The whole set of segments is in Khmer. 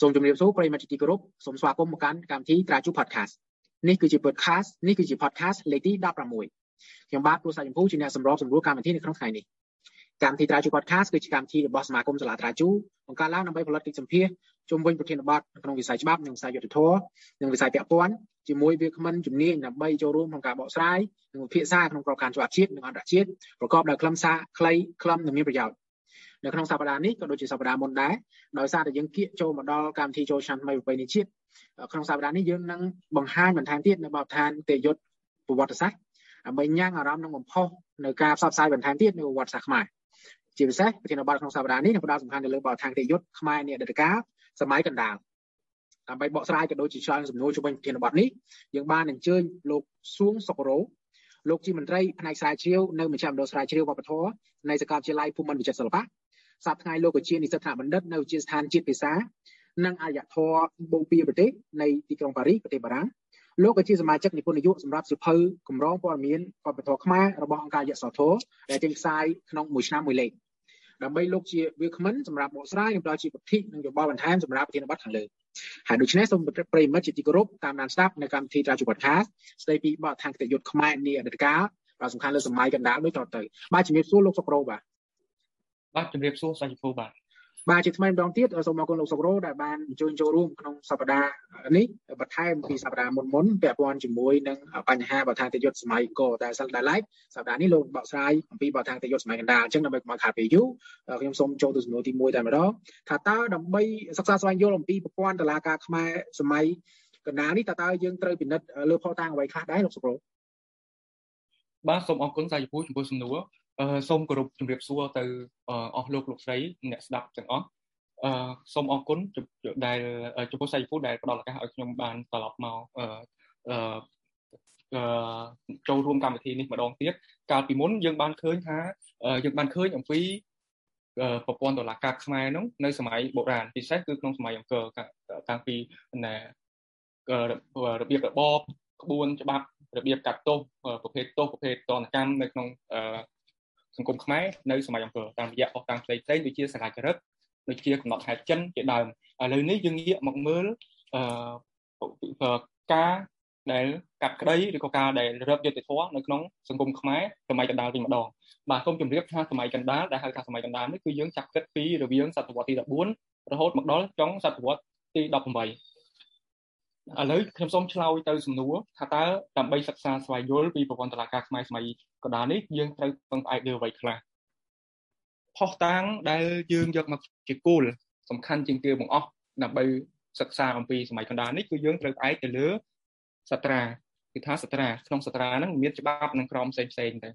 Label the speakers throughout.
Speaker 1: សូមជម្រាបសួរប្រិយមិត្តជាទីគោរពសូមស្វាគមន៍មកកាន់កម្មវិធី Traju Podcast នេះគឺជា podcast នេះគឺជា podcast លេខទី16ខ្ញុំបាទគ្រូសាច់ចម្ពូជាអ្នកសម្របសម្រួលកម្មវិធីនៅក្នុងថ្ងៃនេះកម្មវិធី Traju Podcast គឺជាកម្មវិធីរបស់សមាគមសាលា Traju បង្កើតឡើងដើម្បីផលិតកិច្ចសម្ភាសជុំវិញប្រធានបទក្នុងវិស័យច្បាប់និងវិស័យយុត្តិធម៌និងវិស័យពាក់ព័ន្ធជាមួយវាគ្មិនជំនាញដើម្បីចូលរួមក្នុងការបកស្រាយនិងវិភាសាក្នុងក្របខ័ណ្ឌច្បាប់ជាតិនិងអន្តរជាតិប្រកបដោយខ្លឹមសារខ្លីខ្លឹមនិងមានប្រយោជន៍ នៅក្នុងសប្តាហ៍នេះក៏ដូចជាសប្តាហ៍មុនដែរដោយសារតែយើងគៀកចូលមកដល់កម្មវិធីចូលឆ្នាំថ្មីប្រពៃណីជាតិក្នុងសប្តាហ៍នេះយើងនឹងបង្ហាញបន្ថែមទៀតនៅបទដ្ឋានទេយុទ្ធប្រវត្តិសាស្ត្រដើម្បីញ៉ាំងអារម្មណ៍និងបំផុសនៅការផ្សព្វផ្សាយបន្ថែមទៀតនៅប្រវត្តិសាស្ត្រខ្មែរជាពិសេសប្រធានបទក្នុងសប្តាហ៍នេះនឹងផ្ដោតសំខាន់ទៅលើបទដ្ឋានទេយុទ្ធខ្មែរនាអតីតកាលសម័យកណ្ដាលដើម្បីបកស្រាយក៏ដូចជាឆ្លើយសំណួរជុំវិញប្រធានបទនេះយើងបានអញ្ជើញលោកសួងសុករោ លោកជាមន្ត្រីផ្នែកស្រាវជ្រាវនៅមជ្ឈមណ្ឌលស្រាវជ្រាវវប្បធម៌នៃសាកលវិទ្យាល័យភូមិន្ទវិចិត្រសិល្បៈសប្តាហ៍ថ្ងៃលោកក៏ជានិស្សិតថ្នាក់បណ្ឌិតនៅវិទ្យាស្ថានជាតិភាសានិងអាយធរបូព៌ាប្រទេសនៃទីក្រុងប៉ារីសប្រទេសបារាំងលោកក៏ជាសមាជិកនិពន្ធនយោបាយសម្រាប់សិភៅកម្រងព័ត៌មានវប្បធម៌ខ្មែររបស់អង្គការយសធរដែលចេញផ្សាយក្នុងមួយឆ្នាំមួយលេខដើម្បីលោកជាវាគ្មិនសម្រាប់បកស្រាយនិងផ្ដល់ជាប្រតិនិងយោបល់បន្ថែមសម្រាប់ប្រធានបទខាងលើ ហើយដូច្នេះសូមប្រិយមិត្តជាទីគោរពតាមដានស្ដាប់នៅកម្មវិធីត្រាជប៉ុតខាស្ដីពីបទឋានគតិយុត្តខ្មែរនាអតីតកាលដ៏សំខាន់លើសម័យកណ្ដាលដូចតទៅបាទជំរាបសួរលោកសុករោបាទ
Speaker 2: បាទជំរាបសួរសាច់ពូបាទ
Speaker 1: បាទជាថ្មីម្ដងទៀតសូមអរគុណលោកសុករោដែលបានអញ្ជើញចូលរួមក្នុងសប្តាហ៍នេះបន្ថែមពីសប្តាហ៍មុនមុនពាក់ព័ន្ធជាមួយនឹងបញ្ហាបឋានតយុទ្ធសម័យកតែសិលដែលឡែកសប្តាហ៍នេះលោកបកស្រាយអំពីបឋានតយុទ្ធសម័យកណ្ដាលអញ្ចឹងដើម្បីកុំឲ្យខាតពេលយូរខ្ញុំសូមចូលទៅសំណួរទី1តែម្ដងថាតើដើម្បីសិក្សាស្វែងយល់អំពីប្រព័ន្ធតឡាការខ្មែរសម័យកណ្ដាលនេះតើតើយើងត្រូវពិនិត្យលើផុសតាងអ្វីខ្លះដែរលោកសុករោ
Speaker 2: បាទសូមអរគុណសាជាពូចំពោះសំណួរ សូមគោរពជម្រាបសួរទៅអស់លោកលោកស្រីអ្នកស្ដាប់ទាំងអស់អឺសូមអរគុណដែលចំពោះសាយពូដែលផ្ដល់ឱកាសឲ្យខ្ញុំបានត្រឡប់មកអឺអឺចូលរួមកម្មវិធីនេះម្ដងទៀតកាលពីមុនយើងបានឃើញថាយើងបានឃើញអំពីប្រព័ន្ធតុលាការខ្មែរនោះនៅសម័យបុរាណពិសេសគឺក្នុងសម័យអង្គរតាំងពីណារបៀបរបបក្បួនច្បាប់របៀបកាត់ទោសប្រភេទទោសប្រភេទតនកម្មនៅក្នុង សង្គមខ្មែរនៅសម័យអង្គរតាមរយៈអស់តាំងផ្សេងផ្សេងដូចជាសាលាចរិតដូចជាកំណត់ហេតុចិនជាដើមឥឡូវនេះយើងងាកមកមើលអឺការដែលកាត់ក្តីឬក៏ការដែលរឹបយុទ្ធធម៌នៅក្នុងសង្គមខ្មែរសម័យកណ្ដាលវិញម្ដងបាទសូមជម្រាបថាសម័យកណ្ដាលដែលហៅថាសម័យកណ្ដាលនេះគឺយើងចាប់គិតពីរវាងសតវត្សទី14រហូតមកដល់ចុងសតវត្សទី18 ឥឡូវខ្ញុំសូមឆ្លើយទៅសំណួរថាតើដើម្បីសិក្សាស្វែងយល់ពីប្រព័ន្ធតុលាការខ្មែរសម័យកណ្ដាលនេះយើងត្រូវពឹងផ្អែកលើអ្វីខ្លះផុសតាងដែលយើងយកមកជាគោលសំខាន់ជាងគេបង្អស់ដើម្បីសិក្សាអំពីសម័យកណ្ដាលនេះគឺយើងត្រូវផ្អែកទៅលើសត្រាគឺថាសត្រាក្នុងសត្រាហ្នឹងមានច្បាប់និងក្រមផ្សេងផ្សេងទៅ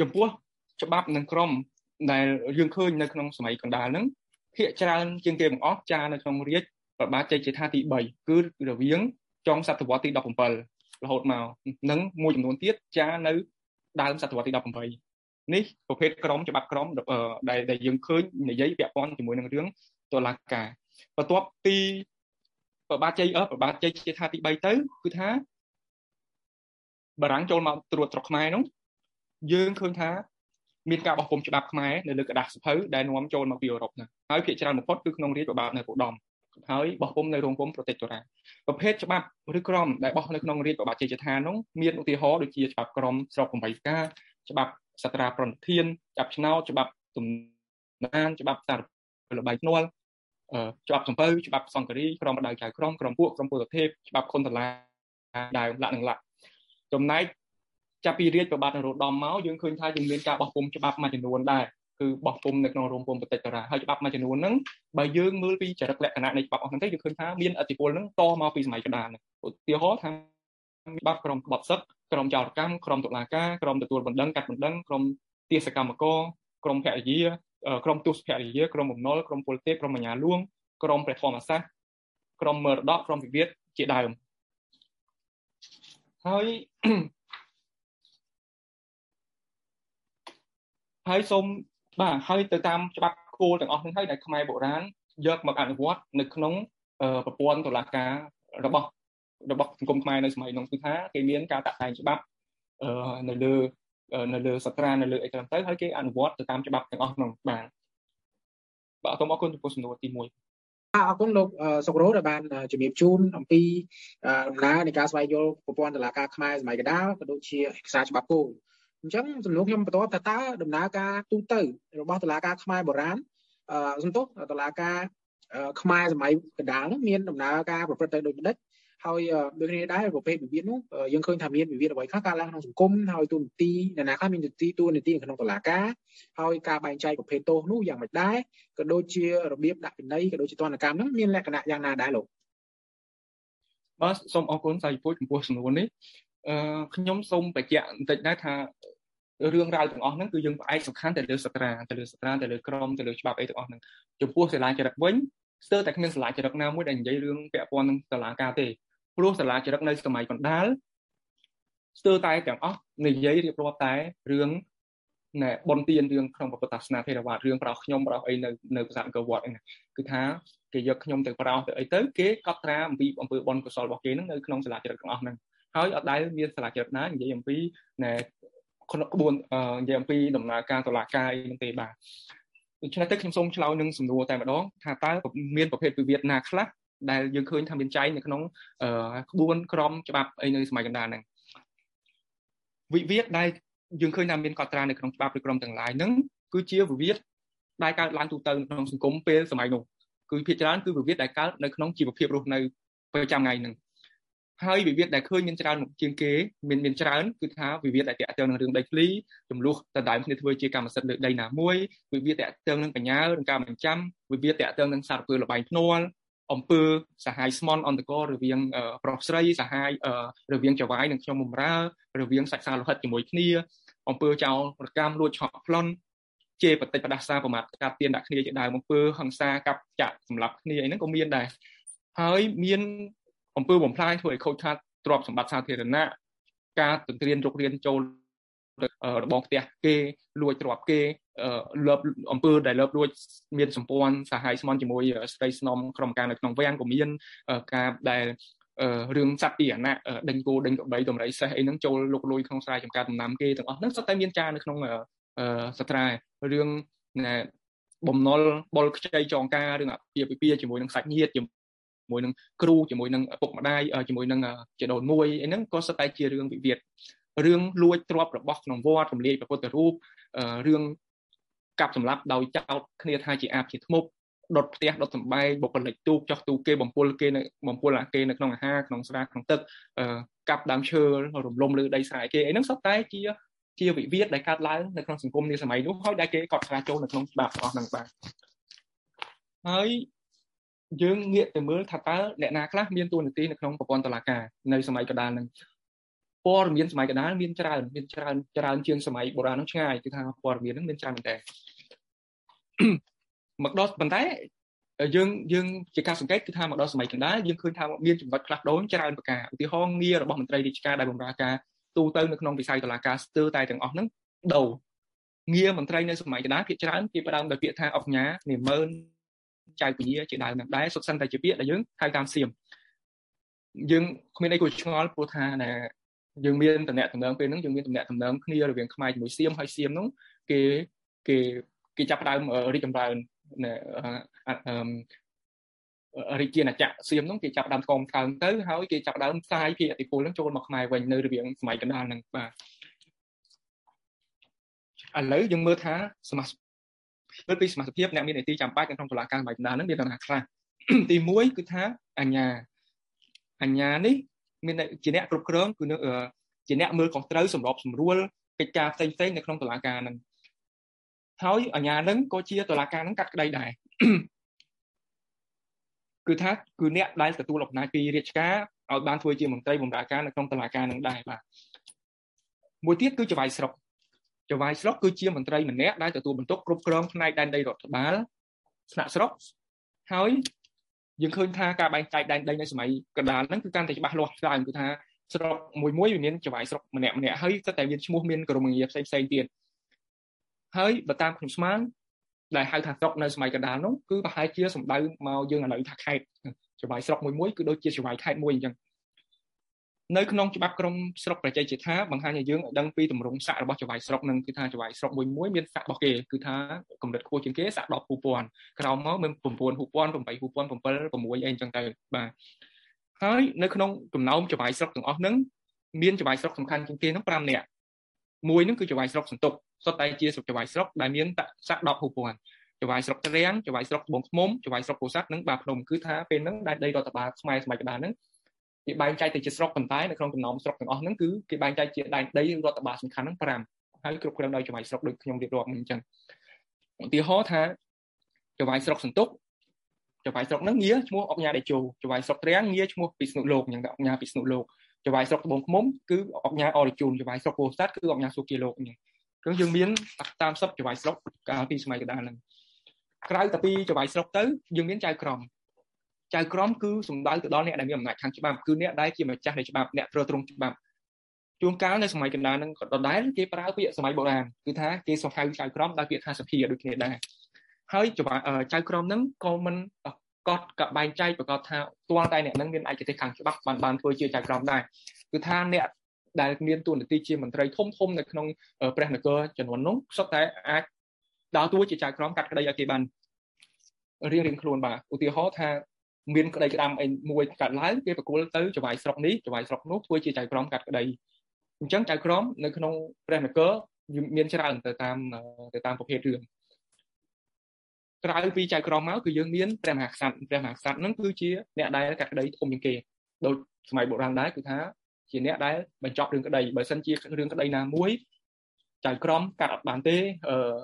Speaker 2: ចំពោះច្បាប់និងក្រមដែលយើងឃើញនៅក្នុងសម័យកណ្ដាលហ្នឹងភាគច្រើនជាងគេបង្អស់ចានៅក្នុងរាជ ប្របាទចេកជាថាទី3គឺរវាងចុងសតវត្សទី17រហូតមកនិងមួយចំនួនទៀតចានៅដើមសតវត្សទី18នេះប្រភេទក្រមច្បាប់ក្រមដែលដែលយើងឃើញនិយាយពាក់ព័ន្ធជាមួយនឹងរឿងតុលាការបន្ទាប់ពីប្របាទជ័យអឺប្របាទជ័យជាថាទី3ទៅគឺថាបារាំងចូលមកត្រួតត្រកខ្មែរនោះយើងឃើញថាមានការបោះពុំច្បាប់ខ្មែរនៅលើក្រដាសសភៅដែលនាំចូលមកពីអឺរ៉ុបណាហើយភាគច្រើនបំផុតគឺក្នុងរាជប្របាទនៅឧត្តម ហើយបោះពុំនៅរោងពុំប្រតិចតរាប្រភេទច្បាប់ឬក្រមដែលបោះនៅក្នុងរាជប្របាទជ័យដ្ឋាននោះមានឧទាហរណ៍ដូចជាច្បាប់ក្រមស្រុក8ផ្កាច្បាប់សត្រាប្រណធានច្បាប់ឆ្នោតច្បាប់ទំនានច្បាប់សារលបាយភ្នាល់ច្បាប់សំពៅច្បាប់សង្ការីក្រមបដៅចៅក្រមក្រមពួកក្រមពលទេពច្បាប់ខុនតឡាដើមលក្ខនឹងលក្ខចំណែកចាប់ពីរាជប្របាទនរោត្តមមកយើងឃើញថាយើងមានការបោះពុំច្បាប់មួយចំនួនដែរ គឺបោះពុំនៅក្នុងរោងពុំបតិចតារាហើយច្បាប់មួយចំនួនហ្នឹងបើយើងមើលពីចរិតលក្ខណៈនៃច្បាប់អស់ហ្នឹងទៅយើងឃើញថាមានអតិពលហ្នឹងតមកពីសម័យកណ្ដាលឧទាហរណ៍ថាច្បាប់ក្រមក្បត់សិទ្ធិក្រមចោរកម្មក្រមតុលាការក្រមទទួលបណ្ដឹងកាត់បណ្ដឹងក្រមទាសកម្មករក្រមភរិយាក្រមទស្សភរិយាក្រមបំណុលក្រមពលទេពក្រមអាជ្ញាលួងក្រមព្រះធម្មសាស្ត្រក្រមមរតកក្រមវិវាទជាដើមហើយហើយសូម បាទហើយទៅតាមច្បាប់គោលទាំងអស់នេះហើយដែលខ្មែរបុរាណយកមកអនុវត្តនៅក្នុងប្រព័ន្ធតុលាការរបស់របស់សង្គមខ្មែរនៅសម័យនោះគឺថាគេមានការតាក់តែងច្បាប់នៅលើនៅលើសត្រានៅលើអីត្រឹមទៅហើយគេអនុវត្តទៅតាមច្បាប់ទាំងអស់នោះបាទបាទសូមអរគុណចំពោះសំណួរទី1
Speaker 1: អរគុណលោកសុករោដែលបានជំរាបជូនអំពីដំណើរនៃការស្វែងយល់ប្រព័ន្ធតុលាការខ្មែរសម័យកណ្ដាលក៏ដូចជាឯកសារច្បាប់គោល អញ្ចឹងសំណួរខ្ញុំបន្តថាតើដំណើរការទូទៅ របស់តុលាការខ្មែរបុរាណអឺសំទោសតុលាការខ្មែរសម័យកណ្ដាលនោះមានដំណើរការប្រព្រឹត្តទៅដូចម្ដេចហើយដូចគ្នាដែរប្រភេទវិវាទនោះយើងឃើញថាមានវិវាទអ្វីខ្លះកើតឡើងក្នុងសង្គមហើយទូនីតិអ្នកណាខ្លះមាននីតិទូនីតិក្នុងតុលាការហើយការបែងចែកប្រភេទទោសនោះយ៉ាងម៉េចដែរក៏ដូចជារបៀបដាក់ពិន័យក៏ដូចជាទណ្ឌកម្មហ្នឹងមានលក្ខណៈយ៉ាងណាដែរលោក
Speaker 2: បាទសូមអរគុណសាយពុជចំពោះសំណួរនេះអឺខ្ញុំសូមបញ្ជាក់បន្តិចដែរថា រឿងរ៉ាវទាំងអស់ហ្នឹងគឺយើងផ្អែកសំខាន់ទៅលើសត្រាទៅលើសត្រាទៅលើក្រមទៅលើច្បាប់អីទាំងអស់ហ្នឹងចំពោះសាលាចរិតវិញស្ទើរតែគ្មានសាលាចរិតណាមួយដែលនិយាយរឿងពាក់ព័ន្ធនឹងសាលាការទេព្រោះសាលាចរិតនៅសម័យកណ្ដាលស្ទើរតែទាំងអស់និយាយរៀបរាប់តែរឿងណែបនទានរឿងក្នុងពុទ្ធសាសនាថេរវាទរឿងប្រោសខ្ញុំប្រោសអីនៅនៅប្រាសាទអង្គរវត្តហ្នឹងគឺថាគេយកខ្ញុំទៅប្រោសទៅអីទៅគេកត់ត្រាអំពីអំពើបនកុសលរបស់គេហ្នឹងនៅក្នុងសាលាចរិតទាំងអស់ហ្នឹងហើយអត់ដែលមានសាលាចរិតណានិយាយអំពីណែ ក្នុងក្បួននិយាយអំពីដំណើរការតុលាការអីហ្នឹងទេបាទដូច្នេះទៅខ្ញុំសូមឆ្លើយនឹងសំណួរតែម្ដងថាតើមានប្រភេទវិវាទណាខ្លះដែលយើងឃើញថាមានចែងនៅក្នុងក្បួនក្រមច្បាប់អីនៅសម័យកណ្ដាលហ្នឹងវិវាទដែលយើងឃើញថាមានកត់ត្រានៅក្នុងច្បាប់ឬក្រមទាំងឡាយហ្នឹងគឺជាវិវាទដែលកើតឡើងទូទៅក្នុងសង្គមពេលសម័យនោះគឺភាគច្រើនគឺវិវាទដែលកើតនៅក្នុងជីវភាពរស់នៅប្រចាំថ្ងៃហ្នឹង ហើយវិវាទដែលឃើញមានច្រើនជាងគេមានមានច្រើនគឺថាវិវាទដែលតាក់ទងនឹងរឿងដីធ្លីចំនួនដណ្ដើមគ្នាធ្វើជាកម្មសិទ្ធិលើដីណាមួយវិវាទតាក់ទងនឹងបញ្ញានឹងការបញ្ចាំវិវាទតាក់ទងនឹងសារពើលបែងភ្នាល់អំពើសហាយស្មន់អន្តកររវាងប្រុសស្រីសហាយរវាងចៅហ្វាយនិងខ្ញុំបំរើរវាងសាច់សាលោហិតជាមួយគ្នាអំពើចោលប្រកម្មលួចឆក់ប្លន់ជេរបតិបដាសាប្រមាថកាត់ទៀនដាក់គ្នាជាដើមអំពើហិង្សាកាប់ចាក់សម្លាប់គ្នាអីហ្នឹងក៏មានដែរហើយមាន អំពើបំផ្លាញធ្វើឲ្យខូចខាតទ្រព្យសម្បត្តិសាធារណៈការទន្ទ្រានរុករៀនចូលរបងផ្ទះគេលួចទ្រព្យគេលើបអំពើដែលលើបលួចមានសម្ព័ន្ធសាហាយស្មន់ជាមួយស្ត្រីស្នំក្រុមការនៅក្នុងវាំងក៏មានការដែលរឿងសត្វពីអាណៈដេញគោដេញក្របីតម្រៃសេះអីហ្នឹងចូលលុកលុយក្នុងស្រែចម្ការដំណាំគេទាំងអស់ហ្នឹងសុទ្ធតែមានចារនៅក្នុងសត្រារឿងបំណុលបុលខ្ចីចងការរឿងអាពាហ៍ពិពាហ៍ជាមួយនឹងសាច់ញាតិជា មួយនឹងគ្រូជាមួយនឹងឪពុកម្ដាយជាមួយនឹងជីដូនមួយអីហ្នឹងក៏សុទ្ធតែជារឿងវិវាទរឿងលួចទ្រព្យរបស់ក្នុងវត្តរំលាយព្រះពុទ្ធរូបរឿងកាប់សម្លាប់ដោយចោតគ្នាថាជាអាបជាធ្មប់ដុតផ្ទះដុតសំបែងបុគ្គលិកទូកចោះទូកគេបំពុលគេនៅបំពុលអាគេនៅក្នុងអាហារក្នុងស្រាក្នុងទឹកកាប់ដើមឈើរំលំលើដីស្រែគេអីហ្នឹងសុទ្ធតែជាជាវិវាទដែលកើតឡើងនៅក្នុងសង្គមនាសម័យនោះហើយដែលគេកត់ត្រាចូលនៅក្នុងច្បាប់អស់ហ្នឹងបាទហើយ យើងងាកទៅមើលថាតើអ្នកណាខ្លះមានតួនាទីនៅក្នុងប្រព័ន្ធតុលាការនៅសម័យកណ្ដាលហ្នឹងព័ត៌មានសម័យកណ្ដាលមានច្រើនមានច្រើនច្រើនជាងសម័យបុរាណហ្នឹងឆ្ងាយគឺថាព័ត៌មានហ្នឹងមានច្រើនមែនតើមកដល់ប៉ុន្តែយើងយើងជាការសង្កេតគឺថាមកដល់សម័យកណ្ដាលយើងឃើញថាមានចំណុចខ្លះដូនច្រើនប្រការឧទាហរណ៍ងាររបស់មន្ត្រីរាជការដែលបម្រើការទូទៅនៅក្នុងវិស័យតុលាការស្ទើរតែទាំងអស់ហ្នឹងដូរងារមន្ត្រីនៅសម័យកណ្ដាលភាគច្រើនគេផ្ដើមដោយពាក្យថាអុកញ៉ានិមឺន ចៅពញាជាដើមនឹងដែរសុទ្ធសឹងតែជាពាក្យដែលយើងហៅតាមសៀមយើងគ្មានអីគួរឆ្ងល់ព្រោះថាយើងមានតំណែងតំណងពេលហ្នឹងយើងមានតំណែងតំណងគ្នារវាងខ្មែរជាមួយសៀមហើយសៀមហ្នឹងគេគេគេចាប់ផ្ដើមរីកចម្រើនរាជាណាចក្រសៀមហ្នឹងគេចាប់ដើមកងកើងទៅហើយគេចាប់ដើមផ្សាយពីអតិពលហ្នឹងចូលមកខ្មែរវិញនៅរវាងសម័យកណ្ដាលហ្នឹងបាទឥឡូវយើងមើលថាសមាជិកមើ លពីសមាជិកភាពអ្នកមាននីតិចាំបាច់នៅក្នុងតុលាការសម័យកណ្ដាលហ្នឹងមានន័យថាខ្លះទី1គឺថាអញ្ញាអញ្ញានេះមានជាអ្នកគ្រប់គ្រងគឺជាអ្នកមើលខុសត្រូវសម្របសម្រួលកិច្ចការផ្សេងផ្សេងនៅក្នុងតុលាការហ្នឹងហើយអាជ្ញានឹងក៏ជាតុលាការនឹងកាត់ក្តីដែរគឺថាគឺអ្នកដែលទទួលអំណាចពីរាជការឲ្យបានធ្វើជាមន្ត្រីបម្រើការនៅក្នុងតុលាការនឹងដែរបាទមួយទៀតគឺចវាយស្រុក ចវាយស្រុកគឺជាមន្ត្រីម្នាក់ដែលទទួលបន្ទុកគ្រប់គ្រងផ្នែកដែនដីរដ្ឋបាលស្នាក់ស្រុកហើយយើងឃើញថាការបែងចែកដែនដីនៅសម័យកណ្ដាលហ្នឹងគឺកាន់តែច្បាស់លាស់ឡើងគឺថាស្រុកមួយមួយវាមានចវាយស្រុកម្នាក់ម្នាក់ហើយស្ទើរតែមានឈ្មោះមានក្រុមងារផ្សេងផ្សេងទៀតហើយបើតាមខ្ញុំស្មានដែលហៅថាស្រុកនៅសម័យកណ្ដាលនោះគឺប្រហែលជាសំដៅមកយើងឥឡូវថាខេត្តចវាយស្រុកមួយមួយគឺដូចជាចវាយខេត្តមួយអញ្ចឹង នៅក្នុងច្បាប់ក្រមស្រុកប្រជាជាតិថាបង្ហាញឲ្យយើងឲ្យដឹងពីទម្រង់សាក់របស់ចៅហ្វាយស្រុកនឹងគឺថាចៅហ្វាយស្រុកមួយមួយមានសាក់របស់គេគឺថាកម្រិតខ្ពស់ជាងគេសាក់10ហូពាន់ក្រោមមកមាន9ហូពាន់8ហូពាន់7 6អីអញ្ចឹងទៅបាទហើយនៅក្នុងចំណោមចៅហ្វាយស្រុកទាំងអស់ហ្នឹងមានចៅហ្វាយស្រុកសំខាន់ជាងគេហ្នឹង5នាក់មួយហ្នឹងគឺចៅហ្វាយស្រុកសន្ទុកសុទ្ធតែជាចៅហ្វាយស្រុកដែលមានសាក់10ហូពាន់ចៅហ្វាយស្រុកត្រាំងចៅហ្វាយស្រុកត្បូងឃ្មុំចៅហ្វាយស្រុកពោធិ៍សាត់និងបាភ្នំគឺថាពេលហ្នឹងដែលដីរដ្ឋបាលខ្មែរសម័យកណ្ដាលហ្នឹង គេបែងចែកទៅជាស្រុកប៉ុន្តែនៅក្នុងចំណោមស្រុកទាំងអស់ហ្នឹងគឺគេបែងចែកជាដែនដីរដ្ឋបាលសំខាន់ហ្នឹង5ហើយគ្រប់គ្រងដោយចៅហ្វាយស្រុកដូចខ្ញុំរៀបរាប់អញ្ចឹងឧទាហរណ៍ថាចៅហ្វាយស្រុកសន្ទុកចៅហ្វាយស្រុកហ្នឹងងារឈ្មោះអុកញ៉ាដេជោចៅហ្វាយស្រុកត្រាំងងារឈ្មោះពិស្នុលោកអញ្ចឹងអុកញ៉ាពិស្នុលោកចៅហ្វាយស្រុកត្បូងឃ្មុំគឺអុកញ៉ាអរជូនចៅហ្វាយស្រុកពោធិ៍សាត់គឺអុកញ៉ាសុគាលោកអញ្ចឹងគឺយើងមាន30ចៅហ្វាយស្រុកកាលពីសម័យកណ្ដាលហ្នឹងក្រៅតែពីចៅហ្វាយស្រុកទៅយើងមានចៅក្រម ចៅក្រមគឺសំដៅទៅដល់អ្នកដែលមានអំណាចខាងច្បាប់គឺអ្នកដែលជាម្ចាស់នៃច្បាប់អ្នកត្រូវទ្រង់ច្បាប់ជួនកាលនៅសម័យកណ្ដាលហ្នឹងក៏ដដែលគេប្រើពាក្យសម័យបុរាណគឺថាគេសរហៅចៅក្រមដោយពាក្យថាសភាដូចគ្នាដែរហើយចៅក្រមហ្នឹងក៏មិនកត់កបែងចែកប្រកាសថាទាល់តែអ្នកនឹងមានឯកទេសខាងច្បាប់បានបានធ្វើជាចៅក្រមដែរគឺថាអ្នកដែលមានតួនាទីជាមន្ត្រីធំធំនៅក្នុងព្រះនគរចំនួននោះសុទ្ធតែអាចដើរតួជាចៅក្រមកាត់ក្តីឲ្យគេបានរៀងរៀងខ្លួនបាទឧទាហរណ៍ថា មានក្តីក្តាំអីមួយកាត់ឡើងគេប្រគល់ទៅចវាយស្រុកនេះចវាយស្រុកនោះធ្វើជាចៅក្រមកាត់ក្តីអញ្ចឹងចៅក្រមនៅក្នុងព្រះនគរមានច្រើនទៅតាមទៅតាមប្រភេទរឿងក្រៅពីចៅក្រមមកគឺយើងមានព្រះមហាក្សត្រព្រះមហាក្សត្រហ្នឹងគឺជាអ្នកដែលកាត់ក្តីធំជាងគេដូចសម័យបុរាណដែរគឺថាជាអ្នកដែលបញ្ចប់រឿងក្តីបើសិនជារឿងក្តីណាមួយចៅក្រមកាត់អត់បានទេអឺ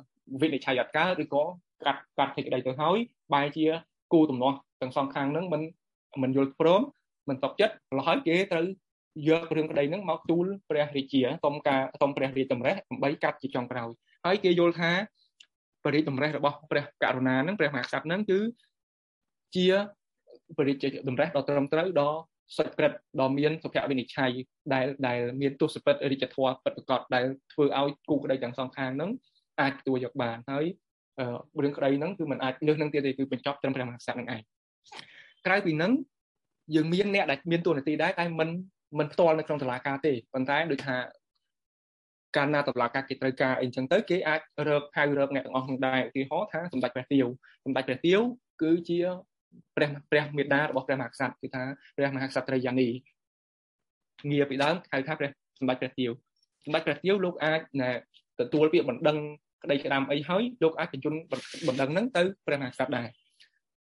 Speaker 2: វិនិច្ឆ័យអត់កើតឬក៏កាត់កាត់សេចក្តីទៅហើយបែរជាគូទំនាស់ ទាំងសងខាងហ្នឹងមិនមិនយល់ព្រមមិនតបចិត្តម្ល៉េះហើយគេត្រូវយករឿងក្តីហ្នឹងមកទូលព្រះរាជាសុំការសុំព្រះរាជតម្រេះដើម្បីកាត់ជាចុងក្រោយហើយគេយល់ថាព្រះរាជតម្រេះរបស់ព្រះករុណាហ្នឹងព្រះមហាក្សត្រហ្នឹងគឺជាព្រះរាជតម្រេះដ៏ត្រឹមត្រូវដ៏សុចរិតដ៏មានសុភវិនិច្ឆ័យដែលដែលមានទស្សពិតរាជធម៌ពិតប្រាកដដែលធ្វើឲ្យគូក្តីទាំងសងខាងហ្នឹងអាចទទួលយកបានហើយរឿងក្តីហ្នឹងគឺมันអាចលើសនឹងទៀតទេគឺបញ្ចប់ត្រឹមព្រះមហាក្សត្រនឹងឯង ក្រៅពីនឹងយើងមានអ្នកដែលមានទូនាទីដែរតែមិនមិនផ្ទាល់នៅក្នុងតុលាការទេប៉ុន្តែដូចថាកាលណាតុលាការគេត្រូវការអីចឹងទៅគេអាចរើកហៅរើកអ្នកទាំងអស់នឹងដែរឧទាហរណ៍ថាសម្ដេចព្រះទាវសម្ដេចព្រះទាវគឺជាព្រះព្រះមេដារបស់ព្រះមហាក្សត្រគឺថាព្រះមហាក្សត្រីយានីងារពីដើមហៅថាព្រះសម្ដេចព្រះទាវសម្ដេចព្រះទាវលោកអាចណែទទួលពាក្យបណ្ដឹងក្តីក្តាមអីហើយលោកអាចបញ្ជូនបណ្ដឹងហ្នឹងទៅព្រះមហាក្សត្រដែរ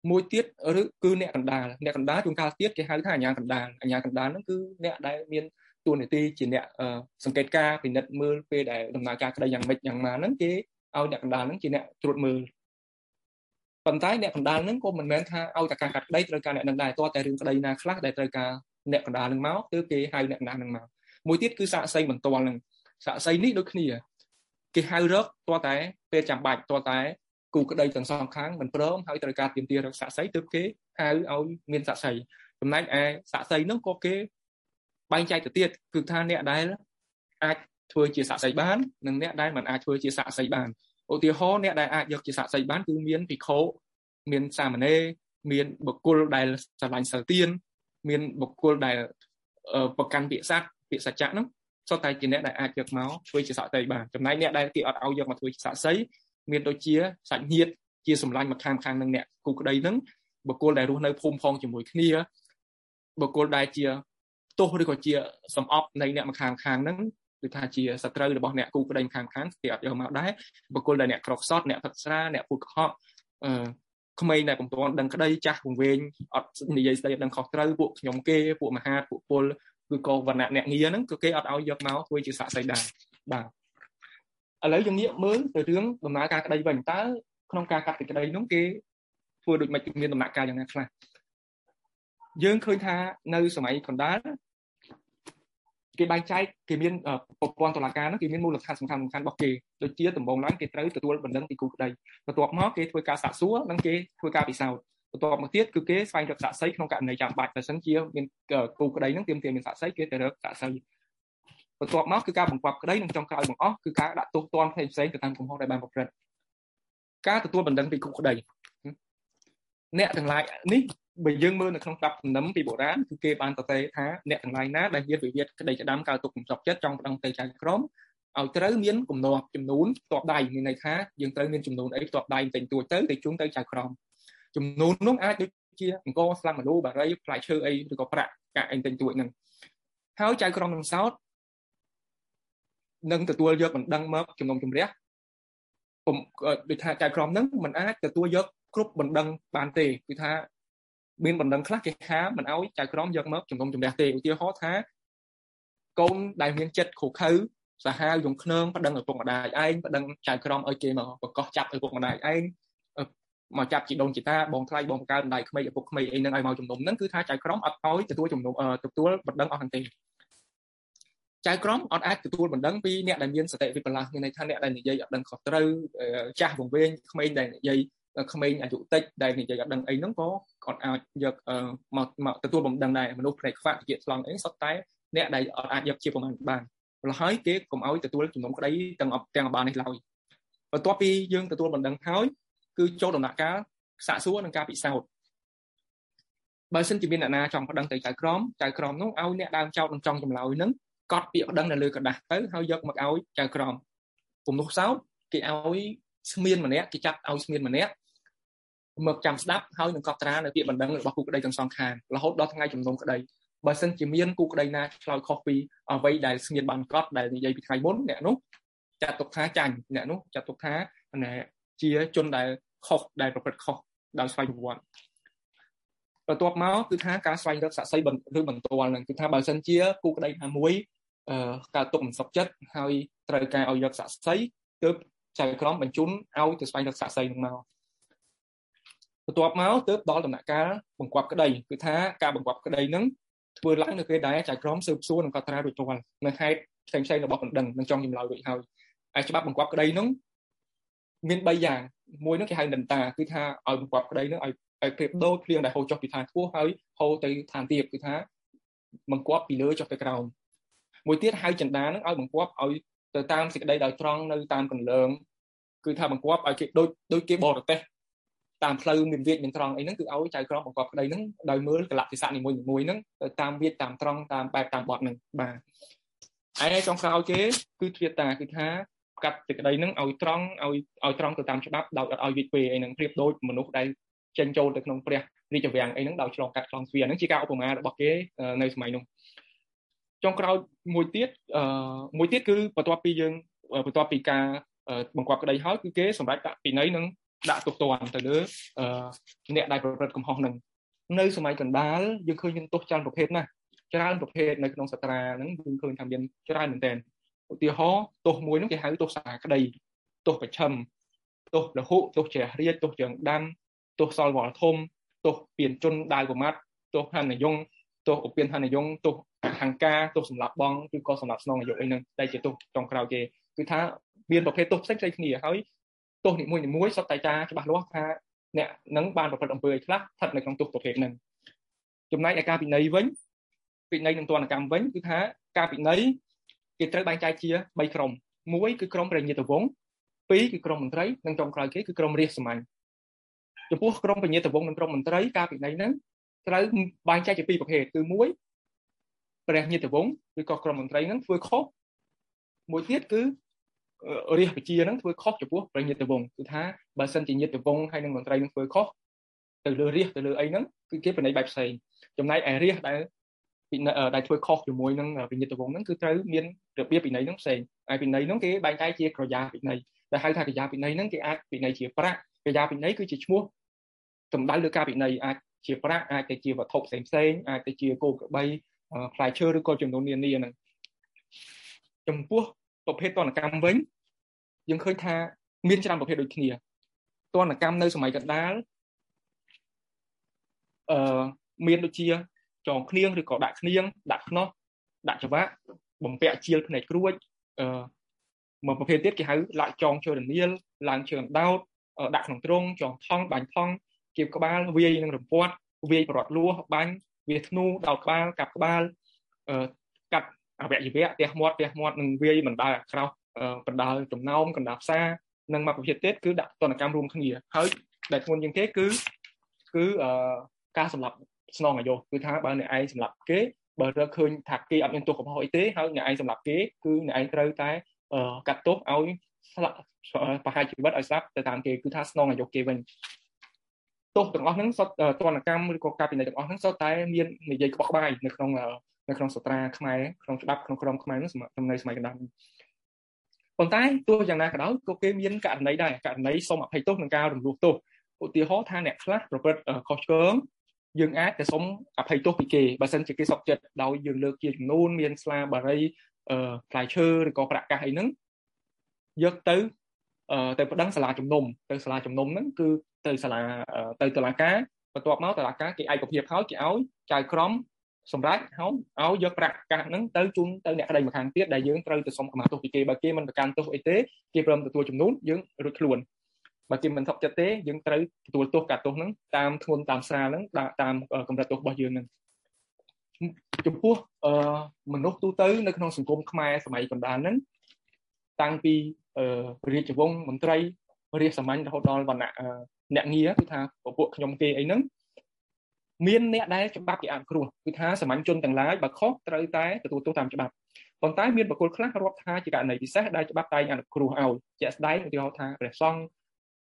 Speaker 2: មួយទៀតឬគឺអ្នកកណ្ដាលអ្នកកណ្ដាលជួនកាលទៀតគេហៅថាអាញាកណ្ដាលអាញាកណ្ដាលហ្នឹងគឺអ្នកដែលមានតួនាទីជាអ្នកសង្កេតការពិនិត្យមើលពេលដែលដំណើរការក្តីយ៉ាងម៉េចយ៉ាងម៉ាហ្នឹងគេឲ្យអ្នកកណ្ដាលហ្នឹងជាអ្នកត្រួតមើលប៉ុន្តែអ្នកកណ្ដាលហ្នឹងក៏មិនមែនថាឲ្យតែការកាត់ក្តីត្រូវការអ្នកនឹងដែរតោះតែរឿងក្តីណាខ្លះដែលត្រូវការអ្នកកណ្ដាលហ្នឹងមកទើបគេហៅអ្នកកណ្ដាលហ្នឹងមកមួយទៀតគឺសាកសីបន្ទាល់ហ្នឹងសាកសីនេះដូចគ្នាគេហៅរកតោះតែពេលចាំបាច់តោះតែ គូក្តីទាំងសងខាងមិនព្រមហើយត្រូវការទៀមទារកសាកសីទើបគេហៅឲ្យមានសាកសីចំណែកឯសាកសីហ្នឹងក៏គេបែងចែកទៅទៀតគឺថាអ្នកដែលអាចធ្វើជាសាកសីបាននិងអ្នកដែលមិនអាចធ្វើជាសាកសីបានឧទាហរណ៍អ្នកដែលអាចយកជាសាកសីបានគឺមានភិក្ខុមានសាមណេរមានបុគ្គលដែលស្រឡាញ់សិលទានមានបុគ្គលដែលប្រកាន់ពាក្យសត្វពាក្យសច្ចៈហ្នឹងសុទ្ធតែជាអ្នកដែលអាចយកមកធ្វើជាសាកសីបានចំណែកអ្នកដែលគេអត់ឲ្យយកមកធ្វើជាសាកសី មានដូចជាសាច់ញាតិជាសម្លាញ់មកខាងខាងនឹងអ្នកគូក្តីហ្នឹងបុគ្គលដែលរស់នៅភូមិផងជាមួយគ្នាបុគ្គលដែលជាទោសឬក៏ជាសំអប់នៃអ្នកម្ខាងខាងហ្នឹងគឺថាជាសត្រូវរបស់អ្នកគូក្តីម្ខាងខាងគេអត់យកមកដែរបុគ្គលដែលអ្នកក្រខ្សត់អ្នកផឹកស្រាអ្នកពូតកុហកអឺក្មេងដែលបំពន់ដឹងក្តីចាស់វង្វេងអត់និយាយស្ដីដឹងខុសត្រូវពួកខ្ញុំគេពួកមហាពួកពលគឺក៏វណ្ណៈអ្នកងារហ្នឹងគឺគេអត់ឲ្យយកមកធ្វើជាសាក់សីដែរបាទ ឥឡូវយើងងាកមើលទៅរឿងដំណើរការក្តីវិញតើក្នុងការកាត់សេចក្តីនោះគេធ្វើដូចម៉េចមានដំណាក់កាលយ៉ាងណាខ្លះយើងឃើញថានៅសម័យកណ្ដាលគេបែងចែកគេមានប្រព័ន្ធតុលាការនោះគេមានមូលដ្ឋានសំខាន់សំខាន់របស់គេដូចជាដំបងឡើងគេត្រូវទទួលបណ្ដឹងពីគូក្តីបន្ទាប់មកគេធ្វើការសាកសួរនិងគេធ្វើការពិសោធន៍បន្ទាប់មកទៀតគឺគេស្វែងរកសាក្សីក្នុងករណីចាំបាច់បើសិនជាមានគូក្តីនឹងទាមទារមានសាក្សីគេទៅរកសាក្សី បន្ទាប់មកគឺការបង្កប់ក្តីនិងចុងក្រោយបង្អស់គឺការដាក់ទោសទណ្ឌផ្សេងផ្សេងទៅតាមកំហុសដែលបានប្រព្រឹត្តការទទួលបណ្ដឹងពីគូក្តីអ្នកទាំងឡាយនេះបើយើងមើលនៅក្នុងច្បាប់សំណឹមពីបុរាណគឺគេបានតទេថាអ្នកទាំងឡាយណាដែលមានវិវាទក្តីក្តាមកើតទុកកំសត់ចិត្តចង់ប្តឹងទៅចៅក្រមឲ្យត្រូវមានគំនាប់ចំនួនផ្ទាប់ដៃមានន័យថាយើងត្រូវមានចំនួនអីផ្ទាប់ដៃបន្តិចតួចទៅទៅជូនទៅចៅក្រមចំនួននោះអាចដូចជាអង្គស្លាំមលូបារីផ្លែឈើអីឬក៏ប្រាក់កាក់អីបន្តិចតួចហ្នឹងហើយចៅក្រមនឹងសោត នឹងទទួលយកបណ្ដឹងមកជំនុំជម្រះពុំដូចថាចៅក្រមហ្នឹងมันអាចទទួលយកគ្រប់បណ្ដឹងបានទេគឺថាមានបណ្ដឹងខ្លះគេថាមិនអោយចៅក្រមយកមកជំនុំជម្រះទេឧទាហរណ៍ថាកូនដែលមានចិត្តខូខើសាហាវយងខ្នងប្តឹងឪពុកម្ដាយឯងប្តឹងចៅក្រមឲ្យគេមកបកកោះចាប់ឪពុកម្ដាយឯងមកចាប់ជីដូនជីតាបងថ្លៃបងបកើម្ដាយក្មេងឪពុកក្មេងអីហ្នឹងឲ្យមកជំនុំហ្នឹងគឺថាចៅក្រមអត់ឲ្យទទួលជំនុំទទួលបណ្ដឹងអស់ហ្នឹងទេ ចៅក្រមអត់អាចទទួលបណ្ដឹងពីអ្នកដែលមានសតិវិបលាសមានន័យថាអ្នកដែលនិយាយអត់ដឹងខុសត្រូវចាស់វង្វេងក្មេងដែលនិយាយក្មេងអាយុតិចដែលនិយាយអត់ដឹងអីហ្នឹងក៏គាត់អាចយកមកមកទទួលបណ្ដឹងដែរមនុស្សផ្នែកខ្វាក់ជាឆ្លងអីសុទ្ធតែអ្នកដែលអត់អាចយកជាប្រមាណបានម្ល៉េះហើយគេកុំឲ្យទទួលជំនុំក្តីទាំងទាំងអបាលនេះឡើយបន្ទាប់ពីយើងទទួលបណ្ដឹងហើយគឺចូលដំណាក់កាលសាកសួរនិងការពិសោធន៍បើសិនជាមានអ្នកណាចង់ប្តឹងទៅចៅក្រមចៅក្រមនោះឲ្យអ្នកដើមចោតនឹងចង់ចម្លើយនឹង កត់ពាក្យប្តឹងនៅលើក្រដាស់ទៅហើយយកមកឲ្យចៅក្រមពំនោះសោតគេឲ្យស្មៀនម្នាក់គេចាប់ឲ្យស្មៀនម្នាក់មកចាំស្ដាប់ហើយនឹងកត់ត្រានៅពាក្យបណ្ដឹងរបស់គូក្តីទាំងសងខាងរហូតដល់ថ្ងៃជំនុំក្តីបើសិនជាមានគូក្តីណាឆ្លើយខុសពីអ្វីដែលស្មៀនបានកត់ដែលនិយាយពីថ្ងៃមុនអ្នកនោះចាត់ទុកថាចាញ់អ្នកនោះចាត់ទុកថាណែជាជនដែលខុសដែលប្រព្រឹត្តខុសដោយស្វ័យប្រវត្តិ បន្ទាប់មកគឺថាការស្វែងរកសាក់សីឬបន្ទាល់នឹងគឺថាបើសិនជាគូក្តីណាមួយអឺកើតទុកមិនសុខចិត្តហើយត្រូវការឲ្យយកសាក់សីទើបចៅក្រមបញ្ជូនឲ្យទៅស្វែងរកសាក់សីនឹងមកបន្ទាប់មកទើបដល់ដំណាក់កាលបង្គាប់ក្តីគឺថាការបង្គាប់ក្តីនឹងធ្វើឡើងនៅពេលដែលចៅក្រមស៊ើបសួរនិងកត់ត្រារួចរាល់នៅហេតុផ្សេងផ្សេងរបស់បណ្ដឹងនិងចង់ចម្លើយរួចហើយហើយច្បាប់បង្គាប់ក្តីនោះមាន3យ៉ាងមួយនោះគេហៅដន្តាគឺថាឲ្យបង្គាប់ក្តីនោះឲ្យ ឲ្យប្រៀបដូចភ្លៀងដែលហូរចុះពីឋានខ្ពស់ហើយហូរទៅឋានទាបគឺថាបង្គាប់ពីលើចុះទៅក្រោមមួយទៀតហៅចិន្តានឹងឲ្យបង្គាប់ឲ្យទៅតាមសេចក្តីដោយត្រង់នៅតាមកន្លើងគឺថាបង្គាប់ឲ្យគេដូចដូចគេបរទេសតាមផ្លូវមានវាចមានត្រង់អីហ្នឹងគឺឲ្យចៅក្រមបង្គាប់ក្តីហ្នឹងដោយមើលកលៈទេសៈនីមួយមួយហ្នឹងទៅតាមវាចតាមត្រង់តាមបែបតាមបទហ្នឹងបាទហើយចុងក្រោយគេគឺទ្រាតាគឺថាកាត់សេចក្តីហ្នឹងឲ្យត្រង់ឲ្យឲ្យត្រង់ទៅតាមច្បាប់ដោយអត់ឲ្យវិចពេអីហ្នឹងប្រៀបដូចមនុស្សដែល ចេញចូលទៅក្នុងព្រះរាជវាំងអីហ្នឹងដោយឆ្លងកាត់ឆ្លងស្វាហ្នឹងជាការឧបមារបស់គេនៅសម័យនោះចុងក្រោយមួយទៀតអឺមួយទៀតគឺបន្ទាប់ពីយើងបន្ទាប់ពីការបង្គាប់ក្តីហើយគឺគេសម្រេចដាក់ពិន័យនឹងដាក់ទោសទណ្ឌទៅលើអ្នកដែលប្រព្រឹត្តកំហុសនឹងនៅសម័យកណ្ដាលយើងឃើញមានទោសច្រើនប្រភេទណាស់ច្រើនប្រភេទនៅក្នុងសត្រាហ្នឹងយើងឃើញថាមានច្រើនមែនទែនឧទាហរណ៍ទោសមួយហ្នឹងគេហៅទោសសាក្តីទោសប្រឆឹមទោសលហុទោសជ្រះរាជទោសជើងដាំ ទោសសល់វល់ធំទោសពៀនជន់ដាវប្រមាត់ទោសហនយងទោសឧបៀនហនយងទោសអហង្ការទោសសម្លាប់បងឬក៏សម្លាប់ស្នងអាយុអីហ្នឹងតែជាទោសចុងក្រោយគេគឺថាមានប្រភេទទោសផ្សេងៗគ្នាហើយទោសនីមួយៗសុទ្ធតែចាច្បាស់លាស់ថាអ្នកនឹងបានប្រព្រឹត្តអំពើឲ្យខ្លះស្ថិតនៅក្នុងទោសប្រភេទហ្នឹងចំណែកឯការពិន័យវិញពិន័យនឹងទណ្ឌកម្មវិញគឺថាការពិន័យគេត្រូវបែងចែកជា3ក្រុមមួយគឺក្រុមព្រះញាតវង្សពីរគឺក្រុមមន្ត្រីនិងចុងក្រោយគេគឺក្រុមរាជសម្ាញ់ ចំពោះក្រុមព្រះញាតវង្សនិងក្រុមមន្ត្រីការពិន័យហ្នឹងត្រូវបែងចែកជាពីរប្រភេទគឺមួយព្រះញាតវង្សឬក៏ក្រុមមន្ត្រីហ្នឹងធ្វើខុសមួយទៀតគឺរាជបជាហ្នឹងធ្វើខុសចំពោះព្រះញាតិវង្សគឺថាបើសិនជាញាតិវង្សហើយនឹងមន្ត្រីនឹងធ្វើខុសទៅលើរាជទៅលើអីហ្នឹងគឺគេប្រណីបែបផ្សេងចំណែកឯរាជដែលដែលធ្វើខុសជាមួយនឹងវិញ្ញាតវង្សហ្នឹងគឺត្រូវមានរបៀបពិន័យហ្នឹងផ្សេងហើយពិន័យហ្នឹងគេបែងចែកជាក្រយ៉ាពិន័យដែលហៅថាក្រយ៉ាពិន័យហ្នឹងគេអាចពិន័យជាប្រាក់ ក្រយ៉ាពិន័យគឺជាឈ្មោះសំដៅលើការពិន័យអាចជាប្រាក់អាចទៅជាវត្ថុផ្សេងផ្សេងអាចទៅជាគោក្របីផ្លែឈើឬក៏ចំនួននានាហ្នឹងចំពោះប្រភេទតនកម្មវិញយើងឃើញថាមានច្រើនប្រភេទដូចគ្នាតនកម្មនៅសម័យកណ្ដាលអឺមានដូចជាចងគ្នៀងឬក៏ដាក់គ្នៀងដាក់ខ្នោះដាក់ច្រវាក់បំពាក់ជាលភ្នែកគ្រួចអឺមួយប្រភេទទៀតគេហៅឡាក់ចងជើរនាលឡើងជើងដោត ដាក់ក្នុងទ្រុងចងថងបាញ់ថងគៀបក្បាលវាយនឹងរំពាត់វាយប្រត់លួសបាញ់វាធ្នូដោតក្បាលកាប់ក្បាលអឺកាត់អវយវៈផ្ទះមាត់ផ្ទះមាត់នឹងវាយបណ្ដាលអាក្រោះបណ្ដាលចំណោមកណ្ដាលផ្សារនិងមកប្រភេទទៀតគឺដាក់តនកម្មរួមគ្នាហើយដែលធ្ងន់ជាងគេគឺគឺអឺការសម្លាប់ស្នងអាយុគឺថាបើអ្នកឯងសម្លាប់គេបើរកឃើញថាគេអត់មានទោសកំហុសអីទេហើយអ្នកឯងសម្លាប់គេគឺអ្នកឯងត្រូវតែកាត់ទោសឲ្យ ស្លាប់ប្រហារជីវិតឲ្យស្លាប់ទៅតាមគេគឺថាស្នងអាយុគេវិញទោសទាំងអស់ហ្នឹងសុទ្ធទណ្ឌកម្មឬក៏ការពិន័យទាំងអស់ហ្នឹងសុទ្ធតែមាននិយាយក្បោះក្បាយនៅក្នុងនៅក្នុងសត្រាខ្មែរក្នុងច្បាប់ក្នុងក្រមខ្មែរហ្នឹងសម័យសម័យកណ្ដាលប៉ុន្តែទោះយ៉ាងណាក៏ដោយក៏គេមានករណីដែរករណីសុំអភ័យទោសនឹងការរំលោះទោសឧទាហរណ៍ថាអ្នកខ្លះប្រព្រឹត្តខុសឆ្គងយើងអាចទៅសុំអភ័យទោសពីគេបើសិនជាគេសុខចិត្តដោយយើងលើកជាចំនួនមានស្លាបារីអឺផ្លែឈើឬក៏ប្រាក់កាសអីហ្នឹង យកទៅទៅប្តឹងសាលាជំនុំទៅសាលាជំនុំហ្នឹងគឺទៅសាលាទៅតុលាការបន្ទាប់មកតុលាការគេឯកភាពហើយគេឲ្យចៅក្រមសម្រាប់ហើយឲ្យយកប្រាក់កាសហ្នឹងទៅជូនទៅអ្នកក្តីម្ខាងទៀតដែលយើងត្រូវទៅសុំកម្មាទោសពីគេបើគេមិនប្រកាន់ទោសអីទេគេព្រមទទួលចំនួនយើងរួចខ្លួនបើគេមិនសុខចិត្តទេយើងត្រូវទទួលទោសកាត់ទោសហ្នឹងតាមធ្ងន់តាមស្រាលហ្នឹងតាមកម្រិតទោសរបស់យើងហ្នឹងចំពោះមនុស្សទូទៅនៅក្នុងសង្គមខ្មែរសម័យកណ្ដាលហ្នឹងតាំងពី រាជវង្សមន្ត្រីរាជសាមញ្ញរហូតដល់វណ្ណៈអ្នកងារគឺថាពួកខ្ញុំគេអីហ្នឹងមានអ្នកដែលច្បាប់គេអនុគ្រោះគឺថាសាមញ្ញជនទាំងឡាយបើខុសត្រូវតែទទួលទោសតាមច្បាប់ប៉ុន្តែមានបុគ្គលខ្លះរាប់ថាជាករណីពិសេសដែលច្បាប់តែងអនុគ្រោះឲ្យជាក់ស្ដែងឧទាហរណ៍ថាព្រះសង្ឃ